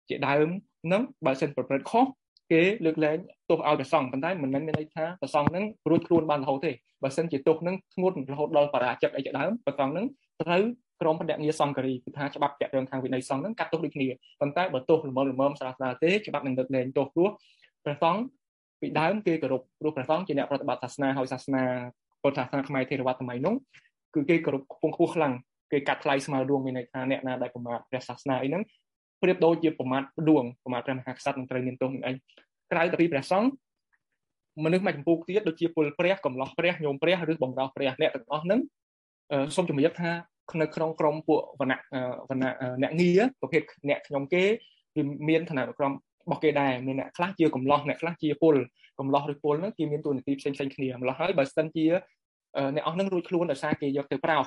Speaker 2: ជាដើមនឹងបើសិនប្រព្រឹត្តខុស គេលើកលែងទោសឲ្យព្រះសង្ឃប៉ុន្តែមិនមែនមានន័យថាព្រះសង្ឃនឹងរួចខ្លួនបានរហូតទេបើសិនជាទោសនឹងធ្ងន់រហូតដល់បរាជិកអីជាដើមព្រះសង្ឃនឹងត្រូវក្រុមភ្នាក់ងារសង្ឃរីគឺថាច្បាប់តាក់ទងខាងវិន័យសង្ឃនឹងកាត់ទោសដូចគ្នាប៉ុន្តែបើទោសល្មមល្មមស្រាលស្រាលទេច្បាប់នឹងលើកលែងទោសព្រោះព្រះសង្ឃពីដើមគេគោរពព្រោះព្រះសង្ឃជាអ្នកប្រតិបត្តិសាសនាហើយសាសនាពុទ្ធសាសនាខ្មែរថេរវាទសម័យនោះគឺគេគោរពខ្ពង់ខ្ពស់ខ្លាំងគេកាត់ថ្លៃស្មើដួងមានន័យថាអ្នកណាដែលប្រមាថព្រះសាសនាអីហ្នឹង ប្រៀបដូចជាប្រមាថដួងប្រមាថព្រះមហាក្សត្រនឹងត្រូវមានទោសនឹងអីក្រៅពីព្រះសង្ឃមនុស្សមួយចម្ពោះទៀតដូចជាពលព្រះកំឡោះព្រះញោមព្រះឬបំរើព្រះអ្នកទាំងអស់ហ្នឹងសូមជំរាបថានៅក្នុងក្រមពួកវណ្ណៈវណ្ណៈអ្នកងារប្រភេទអ្នកខ្ញុំគេគឺមានឋានៈក្រមរបស់គេដែរមានអ្នកខ្លះជាកំឡោះអ្នកខ្លះជាពលកំឡោះឬពលហ្នឹងគេមានតួនាទីផ្សេងផ្សេងគ្នាម្ល៉េះហើយបើសិនជាអ្នកអស់ហ្នឹងរួចខ្លួនដោយសារគេយកទៅប្រោស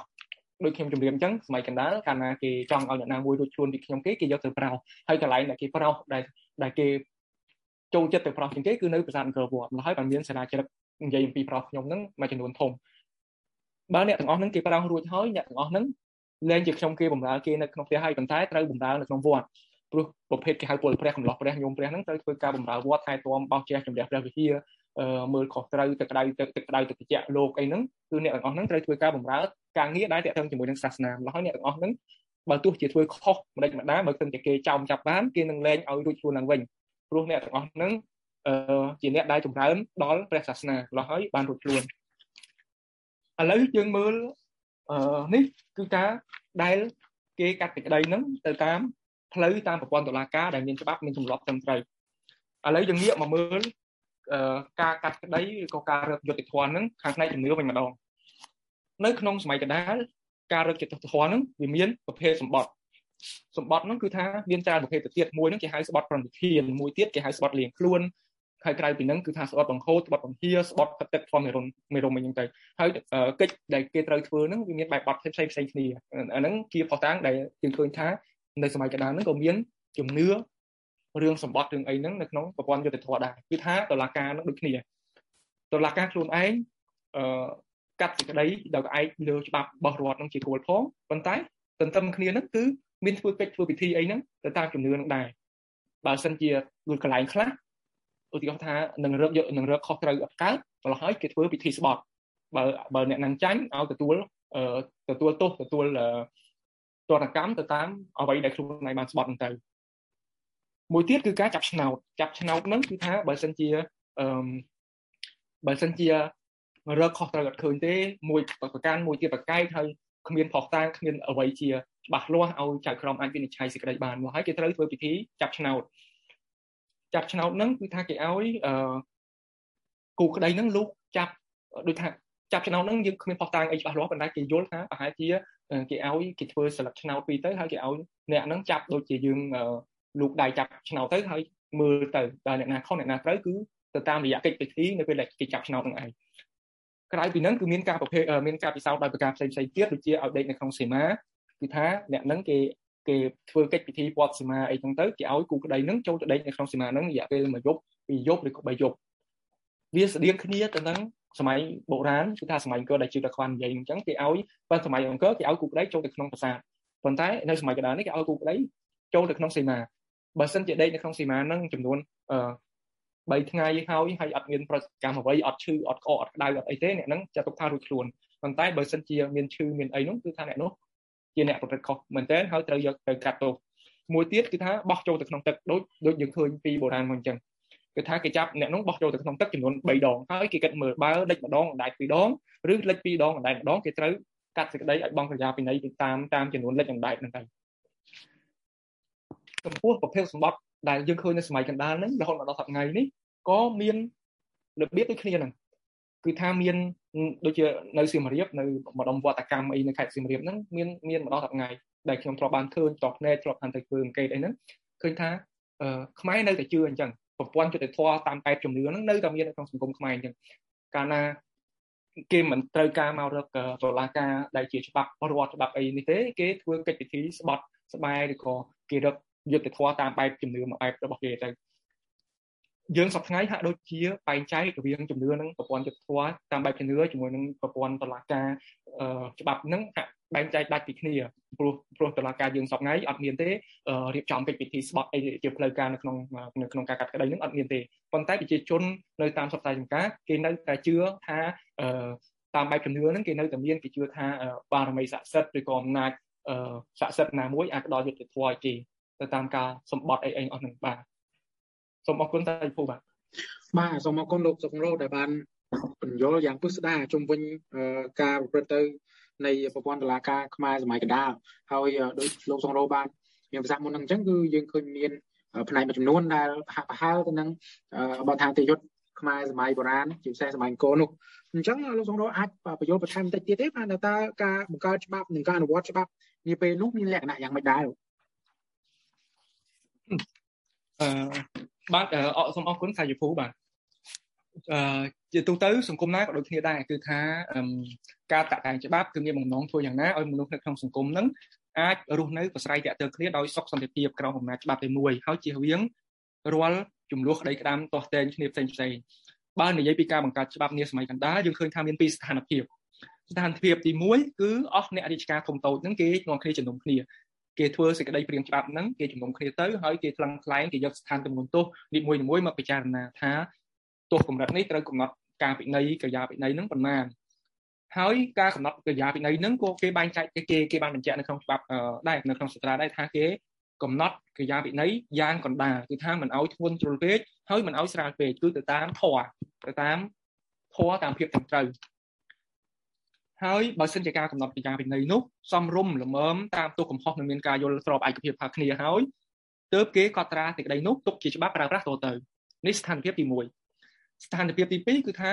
Speaker 2: ដូចខ្ញុំជម្រាបអញ្ចឹងសម័យកណ្ដាលកាលណាគេចង់ឲ្យអ្នកណាមួយរួចខ្លួនពីខ្ញុំគេគេយកទៅប្រោសហើយកន្លែងដែលគេប្រោសដែលដែលគេចូលចិត្តទៅប្រោសជាងគេគឺនៅប្រាសាទអង្គរវត្តម្ល៉េះហើយបានមានសាលាចរិតនិយាយអំពីប្រោសខ្ញុំហ្នឹងមួយចំនួនធំបើអ្នកទាំងអស់ហ្នឹងគេប្រោសរួចហើយអ្នកទាំងអស់ហ្នឹងលែងជាខ្ញុំគេបំរើគេនៅក្នុងផ្ទះហើយប៉ុន្តែត្រូវបំរើនៅក្នុងវត្តព្រោះប្រភេទគេហៅពលព្រះកំឡោះព្រះញោមព្រះហ្នឹងត្រូវធ្វើការបម្រើវត្តថែទាំបោះជះជំរះព្រះវិហារមើលខុសត្រូវទឹកក្តៅទឹកទឹកក្តៅទឹកត្រជាក់លោកអីហ្នឹងគឺអ្នកទាំងអស់ហ្នឹងត្រូវធ្វើការបម្រើ ការងារដែលតាក់ទងជាមួយនឹងសាសនាម្ល៉េះហើយអ្នកទាំងអស់ហ្នឹងបើទោះជាធ្វើខុសម្ដេចម្ដាបើគិតតែគេចោមចាប់បានគេនឹងលែងឲ្យរួចខ្លួនឡើងវិញព្រោះអ្នកទាំងអស់ហ្នឹងអឺជាអ្នកដែលចម្រើនដល់ព្រះសាសនាម្ល៉េះហើយបានរួចខ្លួនឥឡូវយើងមើលអឺនេះគឺការដែលគេកាត់សេចក្តីហ្នឹងទៅតាមផ្លូវតាមប្រព័ន្ធតុលាការដែលមានច្បាប់មានទម្លាប់ត្រឹមត្រូវឥឡូវយើងងាកមកមើលការកាត់ក្តីឬក៏ការរឹបយុត្តិធម៌ហ្នឹងខាងផ្នែកជំនឿវិញម្ដង នៅក្នុងសម័យកណ្ដាលការរឹបយុត្តិធម៌ហ្នឹងវាមានប្រភេទសម្បត្តិសម្បត្តិហ្នឹងគឺថាមានច្រើនប្រភេទទៅទៀតមួយហ្នឹងគេហៅស្បត់ប្រតិធានមួយទៀតគេហៅស្បត់លៀងខ្លួនហើយក្រៅពីហ្នឹងគឺថាស្បត់បង្ហូតស្បត់បង្ហៀស្បត់កទឹកធម្មមេរុនមេរុំអីហ្នឹងទៅហើយកិច្ចដែលគេត្រូវធ្វើហ្នឹងវាមានបែបបត់ផ្សេងផ្សេងគ្នាអាហ្នឹងជាផុសតាំងដែលយើងឃើញថានៅសម័យកណ្ដាលហ្នឹងក៏មានជំនឿរឿងសម្បត្តិរឿងអីហ្នឹងនៅក្នុងប្រព័ន្ធយុត្តិធម៌ដែរគឺថាតឡាការហ្នឹងដូចគ្នាតឡាការខ្លួនឯងអឺ កាត់សេចក្តីដោយឯកលើច្បាប់របស់រដ្ឋហ្នឹងជាគោលផងប៉ុន្តែទន្ទឹមគ្នាហ្នឹងគឺមានធ្វើកិច្ចធ្វើពិធីអីហ្នឹងទៅតាមជំនឿហ្នឹងដែរបើសិនជាដូចកន្លែងខ្លះឧទាហរណ៍ថានឹងរឹបយកនឹងរឹបខុសត្រូវអត់កើតម្ល៉េះហើយគេធ្វើពិធីស្បត់បើបើអ្នកនឹងចាញ់ឲ្យទទួលទទួលទោសទទួលទរកម្មទៅតាមអ្វីដែលខ្លួនឯងបានស្បត់ហ្នឹងទៅមួយទៀតគឺការចាប់ឆ្នោតចាប់ឆ្នោតហ្នឹងគឺថាបើសិនជាអឺបើសិនជា រកខុសត្រូវអត់ឃើញទេមួយប្រកាន់មួយទៀតប្រកែកហើយគ្មានផុសតាងគ្មានអ្វីជាច្បាស់លាស់ឲ្យចៅក្រមអាចវិនិច្ឆ័យសេចក្តីបានមកហើយគេត្រូវធ្វើពិធីចាប់ឆ្នោតចាប់ឆ្នោតហ្នឹងគឺថាគេឲ្យអឺគូក្តីហ្នឹងលោកចាប់ដូចថាចាប់ឆ្នោតហ្នឹងយើងគ្មានផុសតាងអីច្បាស់លាស់ប៉ុន្តែគេយល់ថាប្រហែលជាគេឲ្យគេធ្វើសិលឹកឆ្នោតពីរទៅហើយគេឲ្យអ្នកហ្នឹងចាប់ដូចជាយើងលោកដៃចាប់ឆ្នោតទៅហើយមើលទៅតើអ្នកណាខុសអ្នកណាត្រូវគឺទៅតាមរយៈកិច្ចពិធីនៅពេលដែលគេចាប់ឆ្នោតហ្នឹងឯង ក្រៅពីហ្នឹងគឺមានការប្រភេទមានការពិសោធន៍ដោយប្រការផ្សេងផ្សេងទៀតដូចជាឲ្យដេកនៅក្នុងសីមាគឺថាអ្នកហ្នឹងគេគេធ្វើកិច្ចពិធីពាត់សីមាអីចឹងទៅគេឲ្យគូក្តីហ្នឹងចូលទៅដេកនៅក្នុងសីមាហ្នឹងរយៈពេលមួយយប់ពីរយប់ឬក៏បីយប់វាស្តៀងគ្នាទៅនឹងសម័យបុរាណគឺថាសម័យអង្គរដែលជឿតែខ្វាន់និយាយអញ្ចឹងគេឲ្យបើសម័យអង្គរគេឲ្យគូក្តីចូលទៅក្នុងប្រាសាទប៉ុន្តែនៅសម័យកណ្ដាលនេះគេឲ្យគូក្តីចូលទៅក្នុងសីមាបើសិនជាដេកនៅក្នុងសីមាហ្នឹងចំនួនអឺ 3ថ្ងៃហើយហើយអត់មានប្រតិកម្មអ្វីអត់ឈឺអត់ក្អកអត់ក្តៅអត់អីទេអ្នកហ្នឹងចាត់ទុកថារួចខ្លួនប៉ុន្តែបើសិនជាមានឈឺមានអីនោះគឺថាអ្នកនោះជាអ្នកប្រព្រឹត្តខុសមែនទែនហើយត្រូវយកទៅកាត់ទោសមួយទៀតគឺថាបោះចូលទៅក្នុងទឹកដូចដូចយើងឃើញពីបុរាណមកអញ្ចឹងគឺថាគេចាប់អ្នកនោះបោះចូលទៅក្នុងទឹកចំនួន3ដងហើយគេគិតមើលបើលិចម្ដងអណ្ដែត2ដងឬលិច2ដងអណ្ដែតម្ដងគេត្រូវកាត់សេចក្តីឲ្យបង់ក្រយ៉ាពីនៃតាមតាមចំនួនលិចអណ្ដែតហ្នឹងទៅចំពោះប្រភេទសម្បត្តិដែលយើងឃើញនៅសម័យកណ្ដាលហ្នឹងរហូតមកដល់សប្តាហ៍ថ្ងៃនេះ ក៏មានរបៀបដូចគ្នាហ្នឹងគឺថាមានដូចជានៅសៀមរាបនៅម្ដុំវត្តកម្មអីនៅខេត្តសៀមរាបហ្នឹងមានមានម្ដងសប្តាហ៍ថ្ងៃដែលខ្ញុំធ្លាប់បានឃើញតភ្នែកធ្លាប់បានទៅធ្វើអង្កេតអីហ្នឹងឃើញថាខ្មែរនៅតែជឿអញ្ចឹងប្រព័ន្ធយុត្តិធម៌តាមបែបជំនឿហ្នឹងនៅតែមាននៅក្នុងសង្គមខ្មែរអញ្ចឹងកាលណាគេមិនត្រូវការមករកតុលាការដែលជាច្បាប់រដ្ឋច្បាប់អីនេះទេគេធ្វើកិច្ចពិធីស្បត់ស្បែកឬក៏គេរកយុត្តិធម៌តាមបែបជំនឿមួយបែបរបស់គេទៅ យើងសប្តាហ៍ហាក់ដូចជាបែងចែករវាងជំនឿនិងប្រព័ន្ធយុត្តិធម៌តាមបែបជំនឿជាមួយនឹងប្រព័ន្ធតុលាការច្បាប់ហ្នឹងហាក់បែងចែកដាច់ពីគ្នាព្រោះព្រោះតុលាការយើងសប្តាហ៍អត់មានទេរៀបចំកិច្ចពិធីស្បត់អីជាផ្លូវការនៅក្នុងនៅក្នុងការកាត់ក្តីហ្នឹងអត់មានទេប៉ុន្តែប្រជាជននៅតាមសប្តាហ៍ចម្ការគេនៅតែជឿថាតាមបែបជំនឿហ្នឹងគេនៅតែមានគេជឿថាបារមីស័ក្តិសិទ្ធិឬក៏អំណាចស័ក្តិសិទ្ធិណាមួយអាចផ្ដល់យុត្តិធម៌ឲ្យគេទៅតាមការសម្បត្តិអីអីអស់ហ្នឹងបាទ សូមអរគុណតាយភូបាទ
Speaker 1: បាទសូមអរគុណលោកសុករោដែលបានបញ្យល់យ៉ាងពិស្ដារជុំវិញការប្រព្រឹត្តទៅនៃប្រព័ន្ធតុលាការខ្មែរសម័យកណ្ដាលហើយដោយលោកសុករោបានមានប្រសាសន៍មុនហ្នឹងអញ្ចឹងគឺយើងឃើញមានផ្នែកមួយចំនួនដែលហាក់ប្រហែលទៅនឹងបទដ្ឋានទេយុទ្ធខ្មែរសម័យបុរាណជាពិសេសសម័យអង្គរនោះអញ្ចឹងលោកសុករោអាចបញ្យល់បន្ថែមបន្តិចទៀតទេបានតើការបង្កើតច្បាប់និងការអនុវត្តច្បាប់នាពេលនោះមានលក្ខណៈយ៉ាងម៉េចដែរ
Speaker 2: អឺ បាទសូមអរគុណសាយភូបាទអឺជាទូទៅសង្គមណាក៏ដូចគ្នាដែរគឺថាការតាក់តែងច្បាប់គឺមានបំណងធ្វើយ៉ាងណាឲ្យមនុស្សនៅក្នុងសង្គមហ្នឹងអាចរស់នៅប្រស្រ័យតាក់ទងគ្នាដោយសុខសន្តិភាពក្រោមអំណាចច្បាប់តែមួយហើយជៀសវាងរាល់ចំនួនក្តីក្តាមទាស់ទែងគ្នាផ្សេងផ្សេងបើនិយាយពីការបង្កើតច្បាប់នាសម័យកណ្ដាលយើងឃើញថាមានពីរស្ថានភាពស្ថានភាពទី1គឺអស់អ្នករាជការធំតូចហ្នឹងគេនាំគ្នាជំនុំគ្នា គេធ្វើសេចក្តីព្រាងច្បាប់ហ្នឹងគេជំនុំគ្នាទៅហើយគេថ្លឹងថ្លែងគេយកស្ថានទម្ងន់ទោសនីមួយៗមកពិចារណាថាទោសកម្រិតនេះត្រូវកំណត់ការពិន័យកិរិយាពិន័យហ្នឹងប៉ុន្មានហើយការកំណត់កិរិយាពិន័យហ្នឹងក៏គេបែងចែកគេគេបានបញ្ជាក់នៅក្នុងច្បាប់ដែរនៅក្នុងសត្រាដែរថាគេកំណត់កិរិយាពិន័យយ៉ាងកណ្ដាលគឺថាមិនឲ្យធ្ងន់ជ្រុលពេកហើយមិនឲ្យស្រាលពេកគឺទៅតាមធម៌ទៅតាមធម៌តាមភាពត្រឹមត្រូវ ហើយបើសិនជាការកំណត់កិរិយាពិន័យនោះសំរុំល្មមតាមទោសកំហុសនឹងមានការយល់ស្របឯកភាពផាគ្នាហើយទើបគេកត់ត្រាសេចក្តីនោះទុកជាច្បាប់ប្រើប្រាស់តទៅនេះស្ថានភាពទី1ស្ថានភាពទី2គឺថា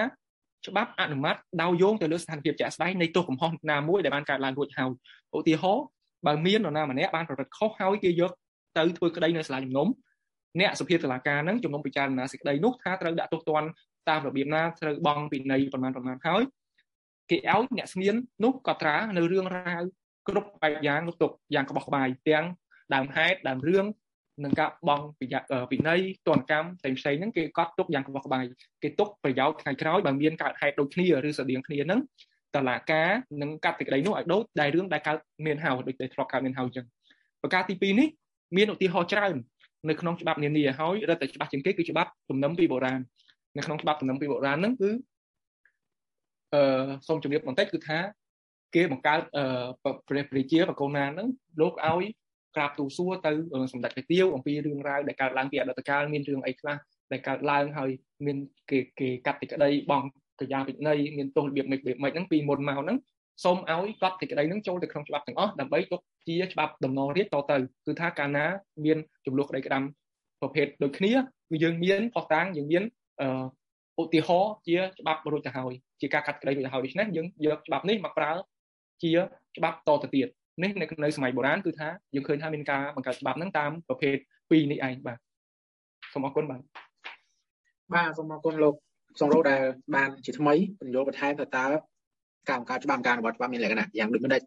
Speaker 2: ច្បាប់អនុម័តដោយយោងទៅលើស្ថានភាពជាក់ស្ដែងនៃទោសកំហុសណាមួយដែលបានកើតឡើងរួចហើយឧទាហរណ៍បើមាននរណាម្នាក់បានប្រព្រឹត្តខុសហើយគេយកទៅធ្វើក្តីនៅសាលាជំនុំអ្នកសភាតុលាការនឹងជំនុំពិចារណាសេចក្តីនោះថាត្រូវដាក់ទោសទណ្ឌតាមរបៀបណាត្រូវបង់ពិន័យប្រមាណប្រមាណហើយ គេឲ្យអ្នកស្ងៀននោះកត់ត្រានៅរឿងរ៉ាវគ្រប់បែបយ៉ាងនោះទុកយ៉ាងក្បោះក្បាយទាំងដើមហេតុដើមរឿងនឹងការបង់ពិន័យទណ្ឌកម្មផ្សេងផ្សេងហ្នឹងគេកត់ទុកយ៉ាងក្បោះក្បាយគេទុកប្រយោជន៍ថ្ងៃក្រោយបើមានកើតហេតុដូចគ្នាឬស្តៀងគ្នាហ្នឹងតឡាការនឹងកាត់សេចក្តីនោះឲ្យដូចដែលរឿងដែលកើតមានហៅដូចដែលធ្លាប់កើតមានហៅអញ្ចឹងប្រការទី2នេះមានឧទាហរណ៍ច្រើននៅក្នុងច្បាប់នានាហើយរឹតតែច្បាស់ជាងគេគឺច្បាប់ទំនឹមពីបុរាណនៅក្នុងច្បាប់ទំនឹមពីបុរាណហ្នឹងគឺ អឺសូមជម្រាបបន្តិចគឺថាគេបង្កើតអឺព្រះប្រជាបកូនណាហ្នឹងលោកឲ្យក្រាបទូសួរទៅសម្ដេចព្រះទាវអំពីរឿងរ៉ាវដែលកើតឡើងពីអតីតកាលមានរឿងអីខ្លះដែលកើតឡើងហើយមានគេគេកាត់ទីក្តីបងកិរិយាពិន័យមានទោសរបៀបមិនមិនហ្នឹងពីមុនមកហ្នឹងសូមឲ្យកត់ទីក្តីហ្នឹងចូលទៅក្នុងច្បាប់ទាំងអស់ដើម្បីទុកជាច្បាប់ដំណររាជតទៅគឺថាកាលណាមានចំនួនក្តីក្តាំប្រភេទដូចគ្នាគឺយើងមានផុសតាំងយើងមានអឺ ឧទាហរណ៍ជាច្បាប់រួចទៅហើយជាការកាត់ក្តីរួចទៅហើយដូច្នេះយើងយកច្បាប់នេះមកប្រើជាច្បាប់តទៅទៀតនេះនៅនៅសម័យបុរាណគឺថាយើងឃើញថាមានការបង្កើតច្បាប់ហ្នឹងតាមប្រភេទពីរនេះឯងបាទសូមអរគុណបាទ
Speaker 1: បាទសូមអរគុណលោកសំរោដែលបានជាថ្មីបញ្យល់បន្ថែមទៅតើការបង្កើតច្បាប់ការអនុវត្តច្បាប់មានលក្ខណៈយ៉ាងដូចម្ដេច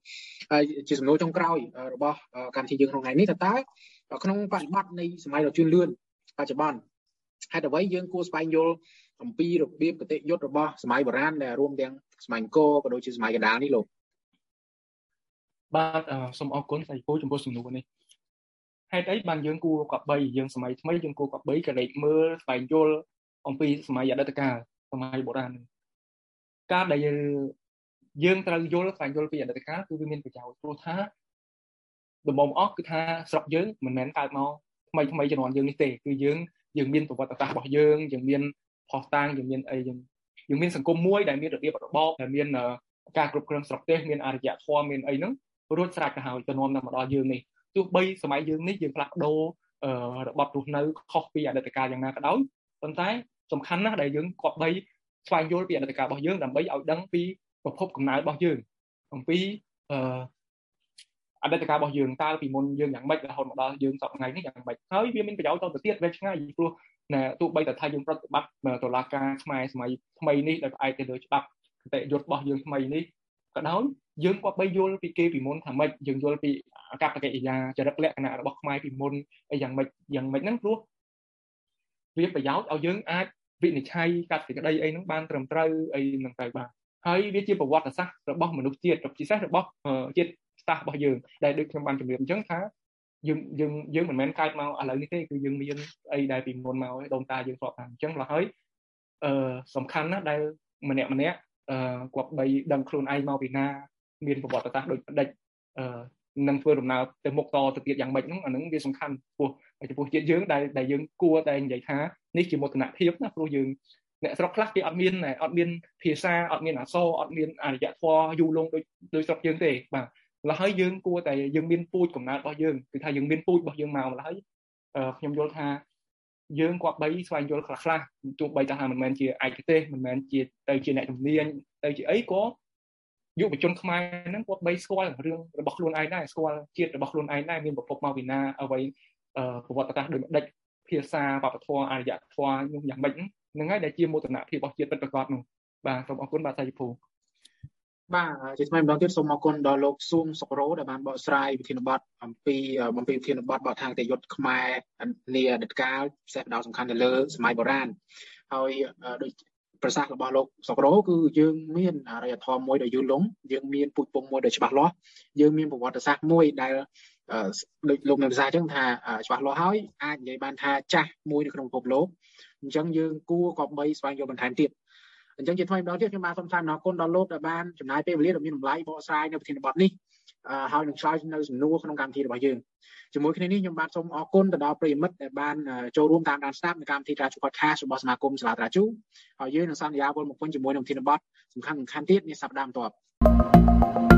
Speaker 1: ហើយជាសំណួរចុងក្រោយរបស់កម្មវិធីយើងក្នុងថ្ងៃនេះតើតើក្នុងបរិបត្តិនៃសម័យដ៏ជឿនលឿនបច្ចុប្បន្នហេតុអ្វីយើងគួរស្វែងយល់ អំពីរបៀបគតិយុត្តរបស់សម័យបុរាណដែលរួមទាំងសម័យអង្គរក៏ដូចជាសម័យកណ្ដាលនេះលោក
Speaker 2: បាទសូមអរគុណសាយពូចំពោះសំណួរនេះហេតុអីបានយើងគួរកបីយើងសម័យថ្មីយើងគួរកបីក៏លេចមើលស្វែងយល់អំពីសម័យអតីតកាលសម័យបុរាណការដែលយើងត្រូវយល់ស្វែងយល់ពីអតីតកាលគឺវាមានប្រយោជន៍ព្រោះថាដំបូងអស់គឺថាស្រុកយើងមិនមែនកើតមកថ្មីថ្មីជំនាន់យើងនេះទេគឺយើងយើងមានប្រវត្តិសាស្ត្ររបស់យើងយើងមាន ផុសតាងយើងមានអីយើងយើងមានសង្គមមួយដែលមានរបៀបរបបដែលមានការគ្រប់គ្រងស្រុកទេសមានអរិយធម៌មានអីហ្នឹងរួចស្រេចទៅហើយទៅនាំមកដល់យើងនេះទោះបីសម័យយើងនេះយើងផ្លាស់ប្ដូររបបរស់នៅខុសពីអតីតកាលយ៉ាងណាក៏ដោយប៉ុន្តែសំខាន់ណាស់ដែលយើងគប្បីស្វែងយល់ពីអតីតកាលរបស់យើងដើម្បីឲ្យដឹងពីប្រភពកំណើតរបស់យើងអំពីអឺអតីតកាលរបស់យើងតើពីមុនយើងយ៉ាងម៉េចរហូតមកដល់យើងសប្តាហ៍ថ្ងៃនេះយ៉ាងម៉េចហើយវាមានប្រយោជន៍ទៅទៀតវែងឆ្ងាយព្រោះ ណាទោះបីតែថាយើងប្រតិបត្តិតុលាការខ្មែរសម័យថ្មីនេះដោយផ្អែកទៅលើច្បាប់គតិយុត្តរបស់យើងថ្មីនេះក៏ដោយយើងក៏បីយល់ពីគេពីមុនថាម៉េចយើងយល់ពីអកប្បកិរិយាចរិតលក្ខណៈរបស់ខ្មែរពីមុនអីយ៉ាងម៉េចយ៉ាងម៉េចហ្នឹងព្រោះវាប្រយោជន៍ឲ្យយើងអាចវិនិច្ឆ័យកាត់សេចក្តីអីហ្នឹងបានត្រឹមត្រូវអីហ្នឹងទៅបាទហើយវាជាប្រវត្តិសាស្ត្ររបស់មនុស្សជាតិពិសេសរបស់ជាតិសាសរបស់យើងដែលដូចខ្ញុំបានជម្រាបអញ្ចឹងថា យើងយើងយើងមិនមែនកើតមកឥឡូវនេះទេគឺយើងមានអីដែលពីមុនមកដូនតាយើងធ្លាប់តាមអញ្ចឹងឡើយអឺសំខាន់ណាស់ដែលម្នាក់ម្នាក់អឺគាត់បីដឹងខ្លួនឯងមកពីណា មានប្រវត្តិសាស្ត្រដូចផ្ដិចអឺនឹងធ្វើដំណើរទៅមុខតទៅទៀតយ៉ាងម៉េចហ្នឹងអាហ្នឹងវាសំខាន់ព្រោះចំពោះជាតិយើងដែលដែលយើងគួរតែនិយាយថានេះជាមោទនភាពណាព្រោះយើងអ្នកស្រុកខ្លះគេអត់មានអត់មានភាសាអត់មានអក្សរអត់មានអរិយធម៌យូរលងដូចដូចស្រុកយើងទេបាទ ឡើយហើយយើងគួរតែយើងមានពូជកំណើតរបស់យើងគឺថាយើងមានពូជរបស់យើងមកម្ល៉េះខ្ញុំយល់ថាយើងគប្បីស្វែងយល់ខ្លះខ្លះទោះបីថាមិនមែនជាឯកទេសមិនមែនជាទៅជាអ្នកជំនាញទៅជាអីក៏យុវជនខ្មែរហ្នឹងគាត់បីស្គាល់រឿងរបស់ខ្លួនឯងដែរស្គាល់ជាតិរបស់ខ្លួនឯងដែរមានប្រភពមកពីណាអ្វីប្រវត្តិសាស្ត្រដូចដេចភាសាវប្បធម៌អរិយធម៌នោះយ៉ាងម៉េចហ្នឹងហើយដែលជាមោទនភាពរបស់ជាតិពិតប្រាកដនោះបាទសូមអរគុណបាទសាយភូ
Speaker 1: បាទជាថ្មីម្ដងទៀតសូមអរគុណដល់លោកស៊ូមសុករោដែលបានបកស្រាយវិធានបទអំពីអំពីវិធានបទបកខាងតយុទ្ធខ្មែរនីអតីតកាលផ្សេងបដោសំខាន់ទៅលើសម័យបុរាណហើយដូចប្រសាសន៍របស់លោកសុករោគឺយើងមានអរិយធម៌មួយដ៏យូរលង់យើងមានពុជពងមួយដ៏ច្បាស់លាស់យើងមានប្រវត្តិសាស្ត្រមួយដែលដូចលោកមានប្រសាសន៍អញ្ចឹងថាច្បាស់លាស់ហើយអាចនិយាយបានថាចាស់មួយនៅក្នុងពិភពលោកអញ្ចឹងយើងគួរក៏បីស្វែងយល់បន្ថែមទៀត អញ្ចឹងជាថ្មីម្ដងទៀតខ្ញុំបាទសូមថ្លែងអំណរគុណដល់លោកដែលបានចំណាយពេលវេលាដ៏មានតម្លៃបកស្រាយនៅប្រធានបទនេះហើយនឹងឆ្លើយនៅសំណួរក្នុងកម្មវិធីរបស់យើងជាមួយគ្នានេះខ្ញុំបាទសូមអរគុណទៅដល់ប្រិយមិត្តដែលបានចូលរួមតាមដានស្ដាប់នៅកម្មវិធីត្រាជូ podcast របស់សមាគមសាលាត្រាជូហើយយើងនឹងសន្យាវិលមកវិញជាមួយនឹងប្រធានបទសំខាន់ៗទៀតនាសប្ដាហ៍បន្ទាប់